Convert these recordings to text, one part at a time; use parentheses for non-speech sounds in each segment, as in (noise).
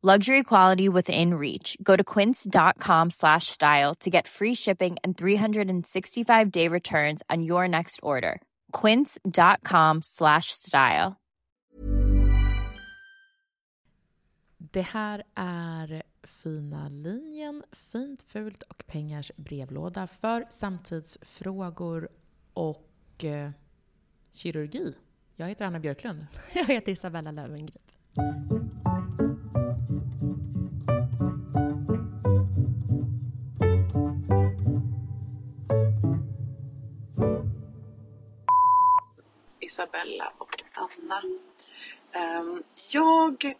Luxury quality within reach. Go to quince.com slash style to get free shipping and 365 day returns on your next order. Quince.com slash style. Det här är Fina linjen, Fint, fult och pengars brevlåda för samtidsfrågor och eh, kirurgi. Jag heter Anna Björklund. (laughs) Jag heter Isabella Löwengrip. Isabella och Anna. Ehm, jag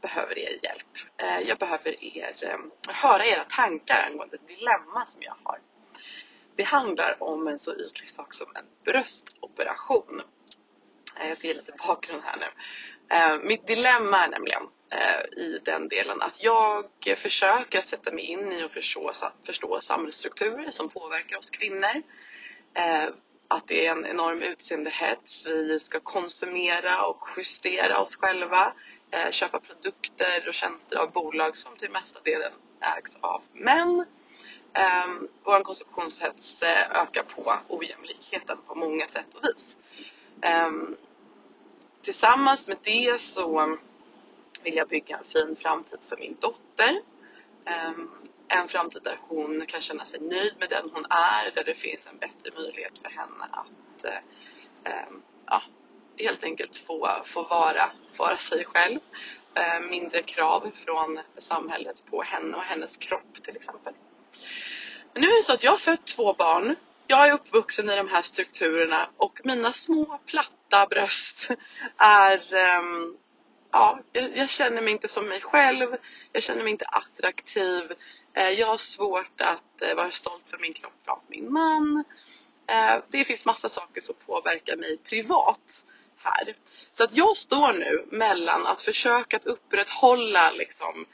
behöver er hjälp. Eh, jag behöver er, ehm, höra era tankar angående ett dilemma som jag har. Det handlar om en så ytlig sak som en bröstoperation. Eh, jag ska ge lite bakgrund här nu. Eh, mitt dilemma är nämligen i den delen att jag försöker att sätta mig in i och förstå, förstå samhällsstrukturer som påverkar oss kvinnor. Att det är en enorm utseendehets. Vi ska konsumera och justera oss själva. Eh, köpa produkter och tjänster av bolag som till mesta delen ägs av män. Ehm, vår konsumtionshets eh, ökar på ojämlikheten på många sätt och vis. Ehm, tillsammans med det så vill jag bygga en fin framtid för min dotter. Ehm, en framtid där hon kan känna sig nöjd med den hon är, där det finns en bättre möjlighet för henne att eh, eh, ja, helt enkelt få, få vara, vara sig själv. Eh, Mindre krav från samhället på henne och hennes kropp till exempel. Men nu är det så att jag har fött två barn. Jag är uppvuxen i de här strukturerna och mina små platta bröst är ehm, ja, jag, jag känner mig inte som mig själv. Jag känner mig inte attraktiv. Eh, jag har svårt att eh, vara stolt för min kropp framför min man. Eh, det finns massa saker som påverkar mig privat här. Så att jag står nu mellan att försöka att upprätthålla liksom,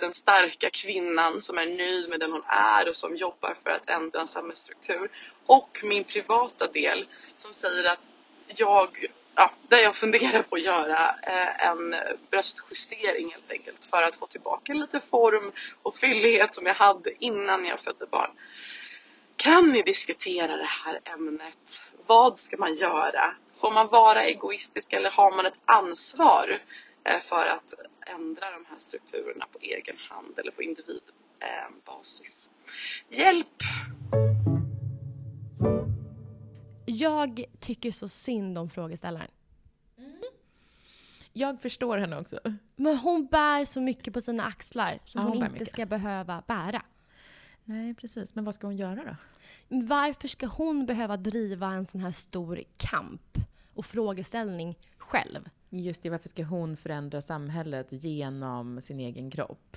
den starka kvinnan som är nöjd med den hon är och som jobbar för att ändra en samhällsstruktur. Och min privata del som säger att jag, ja, där jag funderar på att göra eh, en bröstjustering helt enkelt för att få tillbaka lite form och fyllighet som jag hade innan jag födde barn. Kan ni diskutera det här ämnet? Vad ska man göra? Får man vara egoistisk eller har man ett ansvar eh, för att ändra de här strukturerna på egen hand eller på individbasis? Hjälp! Jag tycker så synd om frågeställaren. Jag förstår henne också. Men hon bär så mycket på sina axlar som Ja, hon hon inte mycket. ska behöva bära. Nej, precis. Men vad ska hon göra då? Varför ska hon behöva driva en sån här stor kamp och frågeställning själv? Just det, varför ska hon förändra samhället genom sin egen kropp?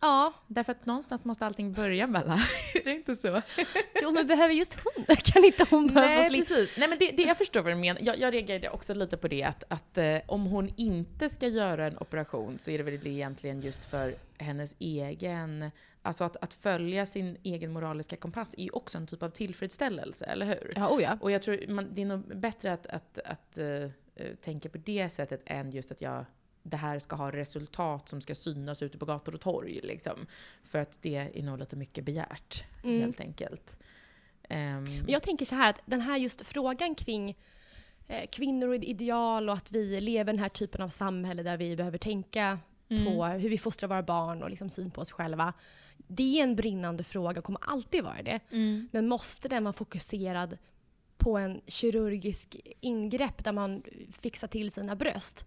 Ja, Därför att någonstans måste allting börja Bella. (laughs) är det inte så? (laughs) jo, men behöver just hon? (laughs) Kan inte hon behöva Nej, precis. Nej, men det, det, jag förstår vad du menar. Jag, jag reagerade också lite på det att, att eh, om hon inte ska göra en operation så är det väl det egentligen just för hennes egen alltså att, att följa sin egen moraliska kompass är ju också en typ av tillfredsställelse, eller hur? Ja, oh ja. Och jag tror man, det är nog bättre att, att, att uh, tänka på det sättet än just att jag det här ska ha resultat som ska synas ute på gator och torg. Liksom. För att det är nog lite mycket begärt, Mm. helt enkelt. Men jag tänker så här att den här just frågan kring eh, kvinnor och ideal och att vi lever i den här typen av samhälle där vi behöver tänka Mm. på hur vi fostrar våra barn och liksom syn på oss själva. Det är en brinnande fråga och kommer alltid vara det. mm. Men måste den vara fokuserad på en kirurgisk ingrepp där man fixar till sina bröst?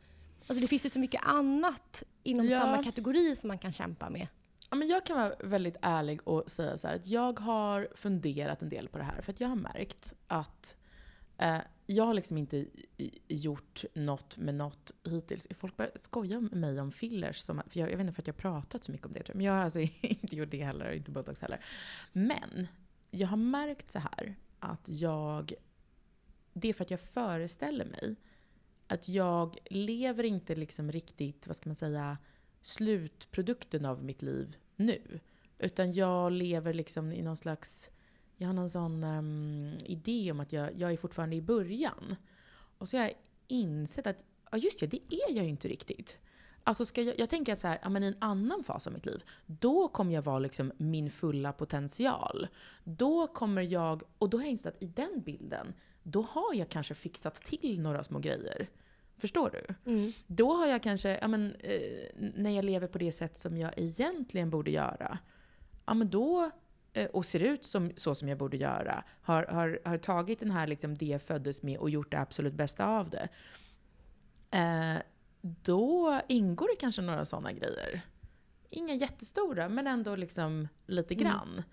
Alltså det finns ju så mycket annat inom Ja. samma kategori som man kan kämpa med. Ja, men jag kan vara väldigt ärlig och säga så här att jag har funderat en del på det här. För att jag har märkt att eh, jag har liksom inte gjort något med något hittills. Folk börjar skoja med mig om fillers. Som, för jag, jag vet inte för att jag har pratat så mycket om det. tror jag. Men jag har alltså (laughs) inte gjort det heller, inte botox heller. Men jag har märkt så här att jag... Det är för att jag föreställer mig att jag lever inte liksom riktigt, vad ska man säga, slutprodukten av mitt liv nu. Utan jag lever liksom i någon slags, jag har någon sån um, idé om att jag, jag är fortfarande i början. Och så har jag insett att, ja just det, det är jag ju inte riktigt. Alltså ska jag, jag tänker att så här, ja, men i en annan fas av mitt liv, då kommer jag vara liksom min fulla potential. Då kommer jag, och då har jag insett att i den bilden, då har jag kanske fixat till några små grejer. Förstår du? Mm. Då har jag kanske, ja men, eh, när jag lever på det sätt som jag egentligen borde göra, ja men då, eh, och ser ut som, så som jag borde göra, har, har, har tagit den här liksom det jag föddes med och gjort det absolut bästa av det. Eh, då ingår det kanske några sådana grejer. Inga jättestora, men ändå liksom lite Mm.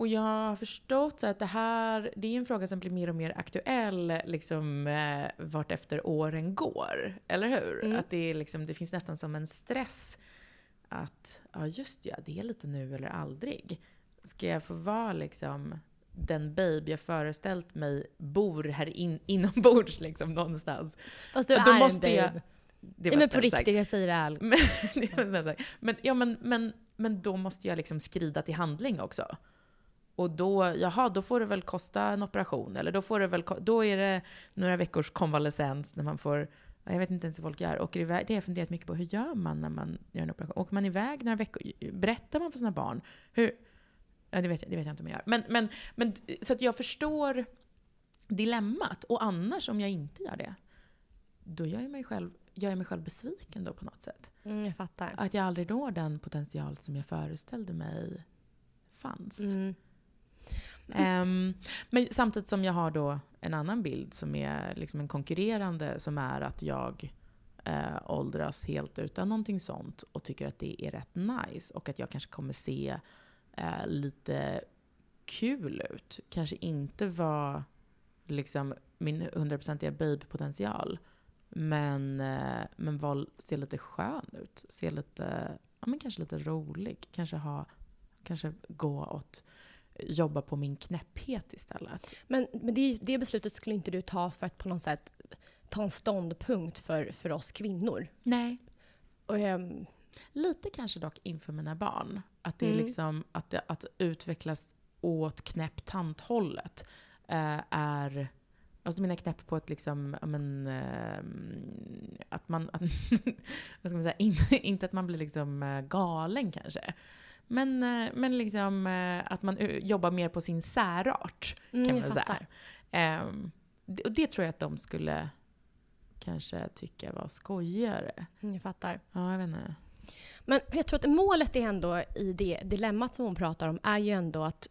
Och jag har förstått så att det här, det är en fråga som blir mer och mer aktuell liksom, eh, vart efter åren går. Eller hur? Mm. Att det, är liksom, det finns nästan som en stress att, ja just ja, det är lite nu eller aldrig. Ska jag få vara liksom den babe jag föreställt mig bor här in, inombords liksom någonstans. Fast du Då är måste en jag- babe. Det Nej, var men på sagt. riktigt, jag säger det ärligt. Men, (laughs) det var men, ja, men, men, men då måste jag liksom skrida till handling också. Och då, jaha, då får det väl kosta en operation. Eller då, får det väl, då är det några veckors konvalescens när man får, jag vet inte ens hur folk gör, åker iväg. Det har jag funderat mycket på. Hur gör man när man gör en operation? Åker man iväg några veckor? Berättar man för sina barn? Hur? Ja, det, vet jag, det vet jag inte om jag gör. Men, men, men, så att jag förstår dilemmat. Och annars, om jag inte gör det, då gör jag mig själv, gör jag mig själv besviken då på något sätt. Mm, jag fattar. Att jag aldrig når den potential som jag föreställde mig fanns. Mm. Um, men samtidigt som jag har då en annan bild som är liksom en konkurrerande som är att jag eh, åldras helt utan någonting sånt och tycker att det är rätt nice och att jag kanske kommer se eh, lite kul ut. Kanske inte vara liksom min hundraprocentiga babe-potential. Men, eh, men var, se lite skön ut. Se lite, ja men kanske lite rolig. Kanske ha, kanske gå åt, jobba på min knäpphet istället. Men, men det, det beslutet skulle inte du ta för att på något sätt ta en ståndpunkt för, för oss kvinnor? Nej. Och, ehm, Lite kanske dock inför mina barn. Att det är Mm. liksom, att, det, att utvecklas åt knäpp-tant-hållet eh, är Alltså mina knäpp på ett liksom, men, ehm, att man, att, (laughs) vad ska man säga, in, inte att man blir liksom eh, galen kanske. Men, eh, men liksom eh, att man eh, jobbar mer på sin särart, mm, kan jag man säga. Ehm, och det tror jag att de skulle kanske tycka var skojigare. Mm, jag fattar. Ja, jag vet inte. Men jag tror att målet är ändå i det dilemmat som hon pratar om är ju ändå att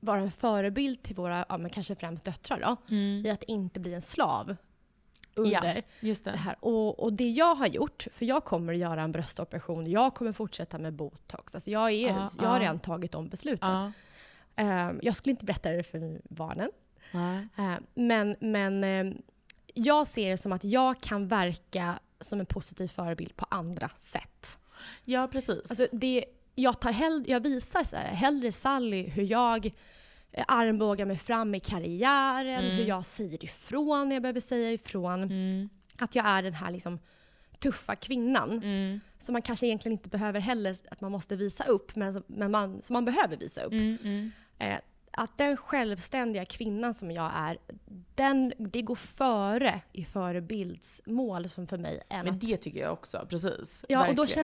vara en förebild till våra, ja, men kanske främst döttrar då, i att inte bli en slav under Just det det. här. Och, och det jag har gjort, för jag kommer att göra en bröstoperation, jag kommer fortsätta med botox. Alltså jag, är, Ja, jag har ja. redan tagit de besluten. Ja. Ehm, jag skulle inte berätta det för barnen. Eh, men men ehm, jag ser det som att jag kan verka som en positiv förebild på andra sätt. Ja, precis. Alltså det, jag, tar hell, jag visar så här, hellre Sally hur jag eh, armbågar mig fram i karriären, Mm. hur jag säger ifrån när jag behöver säga ifrån. mm. Att jag är den här liksom tuffa kvinnan. Mm. Som man kanske egentligen inte behöver heller att man måste visa upp, men, som, men man, som man behöver visa upp. Mm, mm. Eh, att den självständiga kvinnan som jag är, den, det går före i förebildsmål som för mig än Men att... det tycker jag också, precis. Ja, och då Verkligen.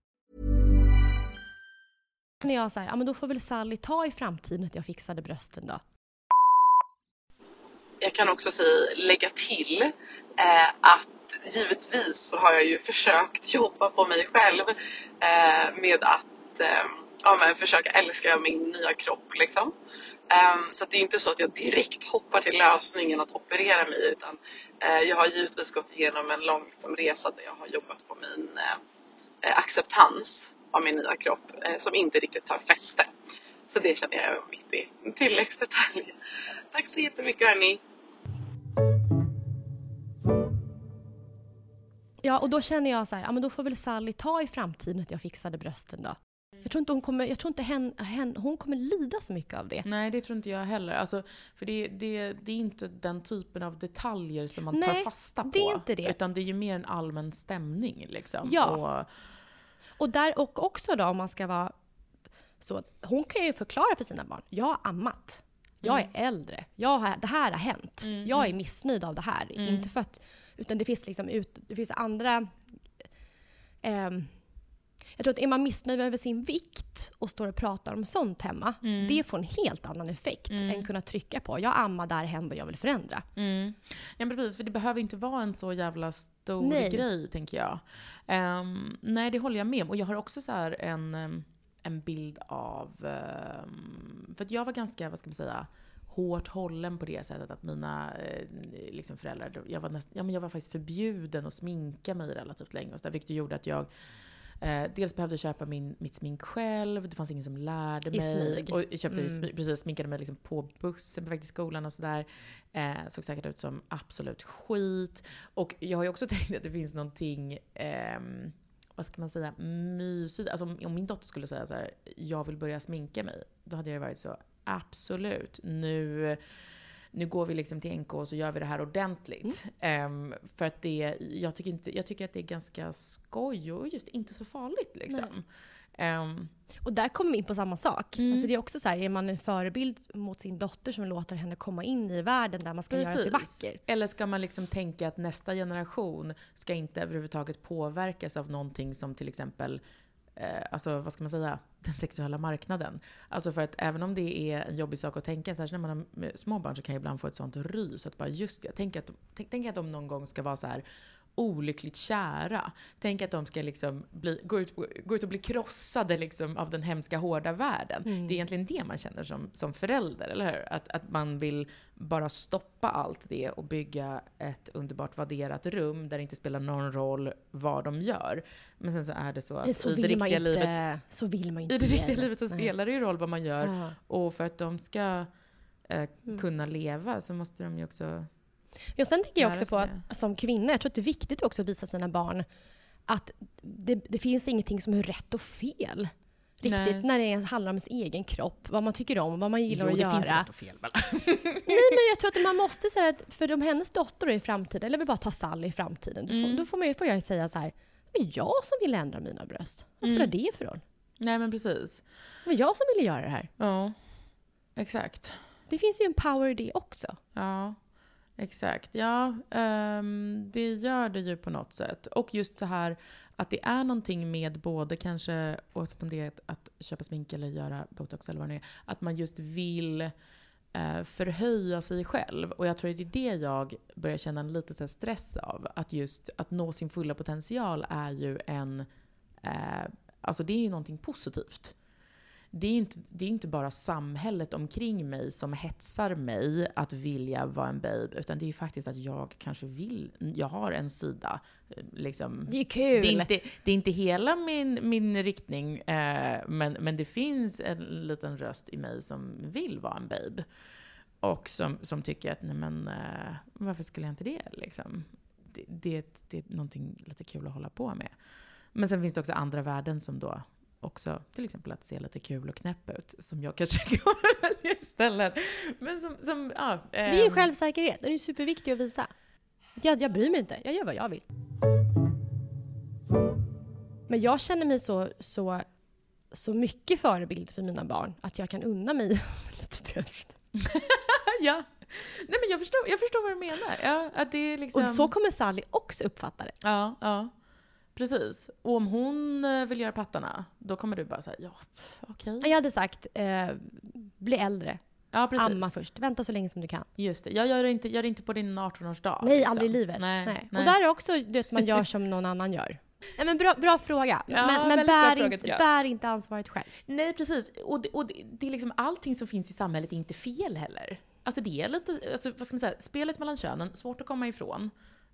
När jag säger, ja men då får väl Sally ta i framtiden att jag fixade brösten då. Jag kan också säga, lägga till eh, att givetvis så har jag ju försökt jobba på mig själv eh, med att eh, ja, men försöka älska min nya kropp. Liksom. Ehm, så att det är inte så att jag direkt hoppar till lösningen att operera mig utan eh, jag har givetvis gått igenom en lång liksom, resa där jag har jobbat på min eh, eh, acceptans av min nya kropp eh, som inte riktigt tar fäste. Så det känner jag är en viktig tilläggsdetalj. Tack så jättemycket hörni! Ja, och då känner jag så här, ja men då får väl Sally ta i framtiden att jag fixade brösten då. Jag tror inte hon kommer, jag tror inte hen, hen, hon kommer lida så mycket av det. Nej, det tror inte jag heller. Alltså, för det, det, det är inte den typen av detaljer som man tar Nej, fasta på. det är inte det. Utan det är ju mer en allmän stämning. Liksom. Ja. Och, Och där och också då om man ska vara så, hon kan ju förklara för sina barn, jag har ammat. Jag är äldre. Jag har, det här har hänt. Jag är missnöjd av det här. Inte för att, utan det finns liksom ut, det finns andra ehm, jag tror att är man missnöjd över sin vikt och står och pratar om sånt hemma, det får en helt annan effekt än kunna trycka på jag ammar där och jag vill förändra. Mm. Ja precis, för det behöver inte vara en så jävla stor Nej. grej tänker jag. Um, nej, det håller jag med om. Och jag har också så här en, ehm, en bild av... Um, för att jag var ganska, vad ska man säga, hårt hållen på det sättet att mina eh, liksom föräldrar, jag var, näst, ja, men jag var faktiskt förbjuden att sminka mig relativt länge. Och så där, vilket gjorde att jag Eh, dels behövde jag köpa min, mitt smink själv, det fanns ingen som lärde I mig. smyg. Och jag köpte Mm. i smyg, precis, sminkade mig liksom på bussen på väg till skolan och sådär. Eh, såg säkert ut som absolut skit. Och jag har ju också (laughs) tänkt att det finns någonting, ehm, vad ska man säga, mysigt. Alltså om, om min dotter skulle säga så här, jag vill börja sminka mig. Då hade jag varit så, absolut, nu nu går vi liksom till NK och så gör vi det här ordentligt. Ehm, för att det, jag tycker, inte, jag tycker att det är ganska skoj och just inte så farligt liksom. Ehm, Och där kommer vi in på samma sak. Mm. Alltså det är också så här, är man en förebild mot sin dotter som låter henne komma in i världen där man ska göra sig Precis. vacker. Eller ska man liksom tänka att nästa generation ska inte överhuvudtaget påverkas av någonting som till exempel eh, alltså vad ska man säga, den sexuella marknaden. Alltså för att även om det är en jobbig sak att tänka, särskilt när man har små barn så kan jag ibland få ett sånt rys. Att bara just det, tänk att, tänk, tänk att de någon gång ska vara så här olyckligt kära. Tänk att de ska liksom bli, gå, ut, gå ut och bli krossade liksom av den hemska hårda världen. Mm. Det är egentligen det man känner som, som förälder, eller hur? Att, att man vill bara stoppa allt det och bygga ett underbart vadderat rum där det inte spelar någon roll vad de gör. Men sen så är det så att Det, så, i det riktiga inte, livet så vill man i inte det riktiga livet så spelar det ju roll vad man gör. Ja. Och för att de ska eh, Mm. kunna leva så måste de ju också Ja, sen tänker jag också på att som kvinna, jag tror att det är viktigt också att visa sina barn att det, det finns ingenting som är rätt och fel. Riktigt Nej. när det handlar om ens egen kropp, vad man tycker om, vad man gillar Jo, att det göra. finns rätt och fel Bella. (laughs) Nej men jag tror att man måste säga att för om hennes dotter då i framtiden, eller vi bara tar Sally i framtiden, då, får, Mm. då får, man, får jag säga så här. Det är jag som vill ändra mina bröst. Vad spelar Mm. det för roll? Nej men precis. Det var jag som ville göra det här. Ja, exakt. Det finns ju en power i det också. Ja, exakt. Ja, Um, det gör det ju på något sätt. Och just så här att det är någonting med både kanske, oavsett om det är att, att köpa smink eller göra botox eller vad det är, att man just vill uh, förhöja sig själv. Och jag tror att det är det jag börjar känna en lite så här stress av. Att just att nå sin fulla potential är ju en, uh, alltså det är ju någonting positivt det är, inte, det är inte bara samhället omkring mig som hetsar mig att vilja vara en babe, utan det är ju faktiskt att jag kanske vill, jag har en sida. Liksom. Det är kul! Det är inte, det är inte hela min, min riktning, eh, men, men det finns en liten röst i mig som vill vara en babe. Och som, som tycker att, nej men, eh, varför skulle jag inte det? Liksom? Det, det, det är någonting lite kul att hålla på med. Men sen finns det också andra värden som då också, till exempel att se lite kul och knäpp ut, som jag kanske (laughs) kommer välja istället. Men som, som ja. Det är ju ehm, självsäkerhet. Den är ju superviktig att visa. Jag, jag bryr mig inte. Jag gör vad jag vill. Men jag känner mig så, så, så mycket förebild för mina barn att jag kan unna mig (laughs) lite bröst. (laughs) ja. Nej men jag förstår, jag förstår vad du menar. Ja, att det är liksom... Och så kommer Sally också uppfatta det. Ja, ja. Precis. Och om hon eh, vill göra pattarna, då kommer du bara säga ja, okej. Jag hade sagt, eh, bli äldre, Ja, precis. amma först, vänta så länge som du kan. Just det. Jag gör det inte, gör det inte på din 18-årsdag. Nej, liksom. aldrig i livet. Nej, Nej. Och där är också, du vet, man gör som någon annan gör. Nej, men bra, bra fråga. Ja, men men bär, fråga, inte, bär inte ansvaret själv. Nej, precis. Och, det, och det, det är liksom allting som finns i samhället är inte fel heller. Alltså det är lite, alltså, vad ska man säga, spelet mellan könen, svårt att komma ifrån.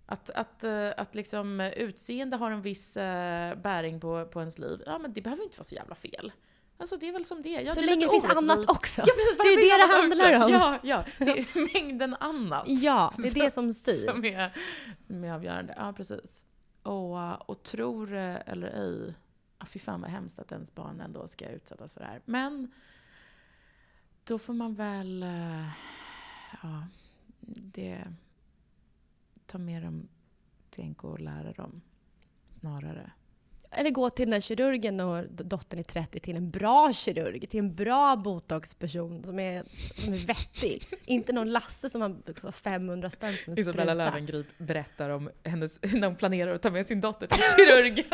Att, att, eh, att liksom eh, utseende har en viss eh, bäring på, på ens liv, ja men det behöver inte vara så jävla fel. Alltså det är väl som det. Ja, Så det länge det finns annat också. Ja, precis, Det är ju det det handlar också. om. Ja, ja. Det är (laughs) mängden annat. Ja, det är (laughs) det som styr. Som är, som är avgörande. Ja, precis. Och, och tror eller ej, ja, fy fan vad hemskt att ens barn ändå ska utsättas för det här. Men då får man väl, ja, det, ta med dem till NK och lära dem snarare. Eller gå till den där kirurgen och d- dottern är 30 till en bra kirurg, till en bra botoxperson som är, som är vettig. (laughs) Inte någon Lasse som har 500 spänn för en Isabella spruta. Löwengrip berättar om hennes, när hon planerar att ta med sin dotter till kirurgen.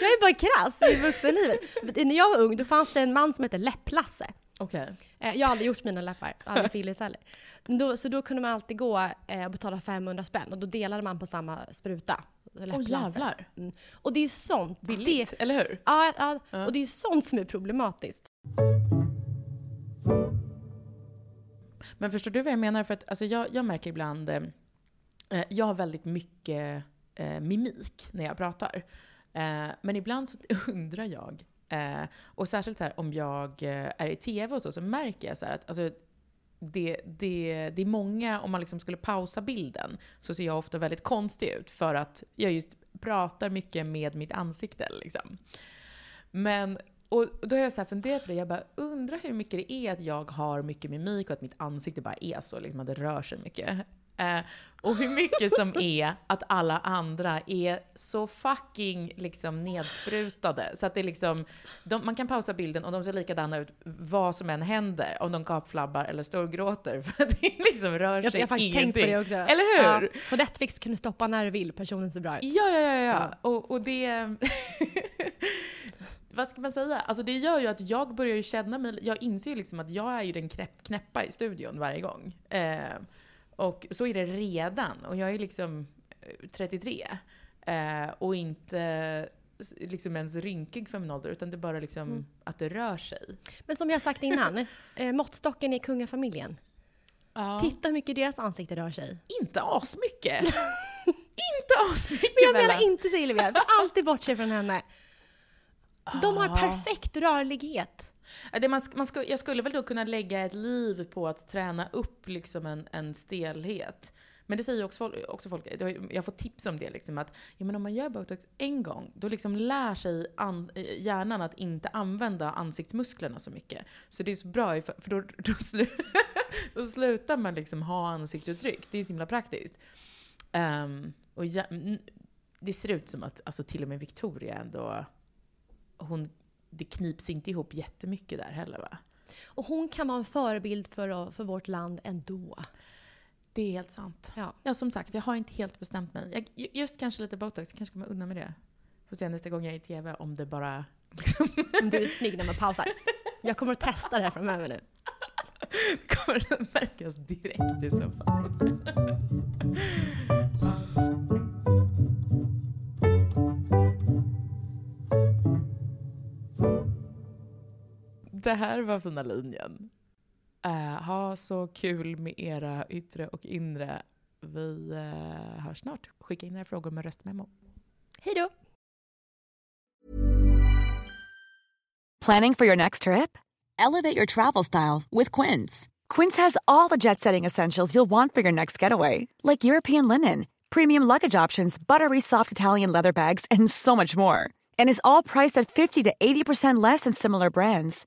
Jag är bara krass i vuxenlivet. När jag var ung då fanns det en man som hette Läpp-Lasse. Okej. Eh, Jag har aldrig gjort mina läppar, aldrig Phyllis heller. Då, så då kunde man alltid gå eh, och betala 500 spänn och då delade man på samma spruta. Åh Läpp-Lasse. jävlar. Mm. Och det är ju sånt. Billigt, Det, eller hur? ja, ja, Ja. och det är ju sånt som är problematiskt. Men förstår du vad jag menar? För att alltså, jag, jag märker ibland, eh, eh, jag har väldigt mycket eh, mimik när jag pratar. Eh, men ibland så (laughs) undrar jag, eh, och särskilt så här, om jag eh, är i TV och så, så märker jag så här att alltså, det, det, det är många, om man liksom skulle pausa bilden, så ser jag ofta väldigt konstig ut för att jag just pratar mycket med mitt ansikte. Liksom. Men, och då har jag så här funderat på det, jag bara undrar hur mycket det är att jag har mycket mimik och att mitt ansikte bara är så, liksom att det rör sig mycket. Eh, och hur mycket som är att alla andra är så fucking liksom nedsprutade. Så att det är liksom, de, man kan pausa bilden och de ser likadana ut vad som än händer. Om de gapflabbar eller storgråter. (laughs) För det liksom rör Jag, sig jag har faktiskt tänkt på ingenting. det också. Eller hur? Ja, på Netflix kan du stoppa när du vill, personen ser bra ut. Ja, ja, ja, ja. Och, och det... (laughs) Vad ska man säga? Alltså det gör ju att jag börjar ju känna mig... Jag inser ju liksom att jag är ju den knäpp, knäppa i studion varje gång. Eh, och så är det redan. Och jag är liksom eh, 33. Eh, och inte liksom ens rynkig för min ålder, utan det är bara liksom Mm. att det rör sig. Men som jag sagt innan, (laughs) eh, måttstocken är kungafamiljen. Ja. Titta hur mycket deras ansikte rör sig. Inte asmycket! (laughs) inte asmycket Men jag Bella. menar inte Silvia, för alltid bortse från henne. De har Ah. perfekt rörlighet. Det man, man sku, jag skulle väl då kunna lägga ett liv på att träna upp liksom en, en stelhet. Men det säger också också folk har- jag får tips om det, liksom, att ja, men om man gör botox en gång, då liksom lär sig an, eh, hjärnan att inte använda ansiktsmusklerna så mycket. Så det är så bra, för, då, (laughs) då, slu, (laughs) då slutar man liksom ha ansiktsuttryck. Det är så himla praktiskt. Um, och ja, det ser ut som att alltså, till och med Victoria ändå, hon, det knips inte ihop jättemycket där heller va? Och hon kan vara en förebild för, för vårt land ändå. Det är helt sant. Ja. Ja, som sagt, jag har inte helt bestämt mig. Jag, ju- just kanske lite botox, jag kanske kommer undan med det. Får se nästa gång jag är i TV om det bara... Liksom, Om du är snygg när man pausar. Jag kommer att testa det här framöver nu. (laughs) kommer det märkas direkt i så fall. Det här var fina linjen. Uh, ha så kul med era yttre och inre. Vi uh, hörs snart. Skicka in era frågor med röstmemo. Hej då! Planning for your next trip? Elevate your travel style with Quince. Quince has all the jet setting essentials you'll want for your next getaway, like European linen, premium luggage options, buttery soft Italian leather bags, and so much more. And is all priced at 50 to 80% less than similar brands.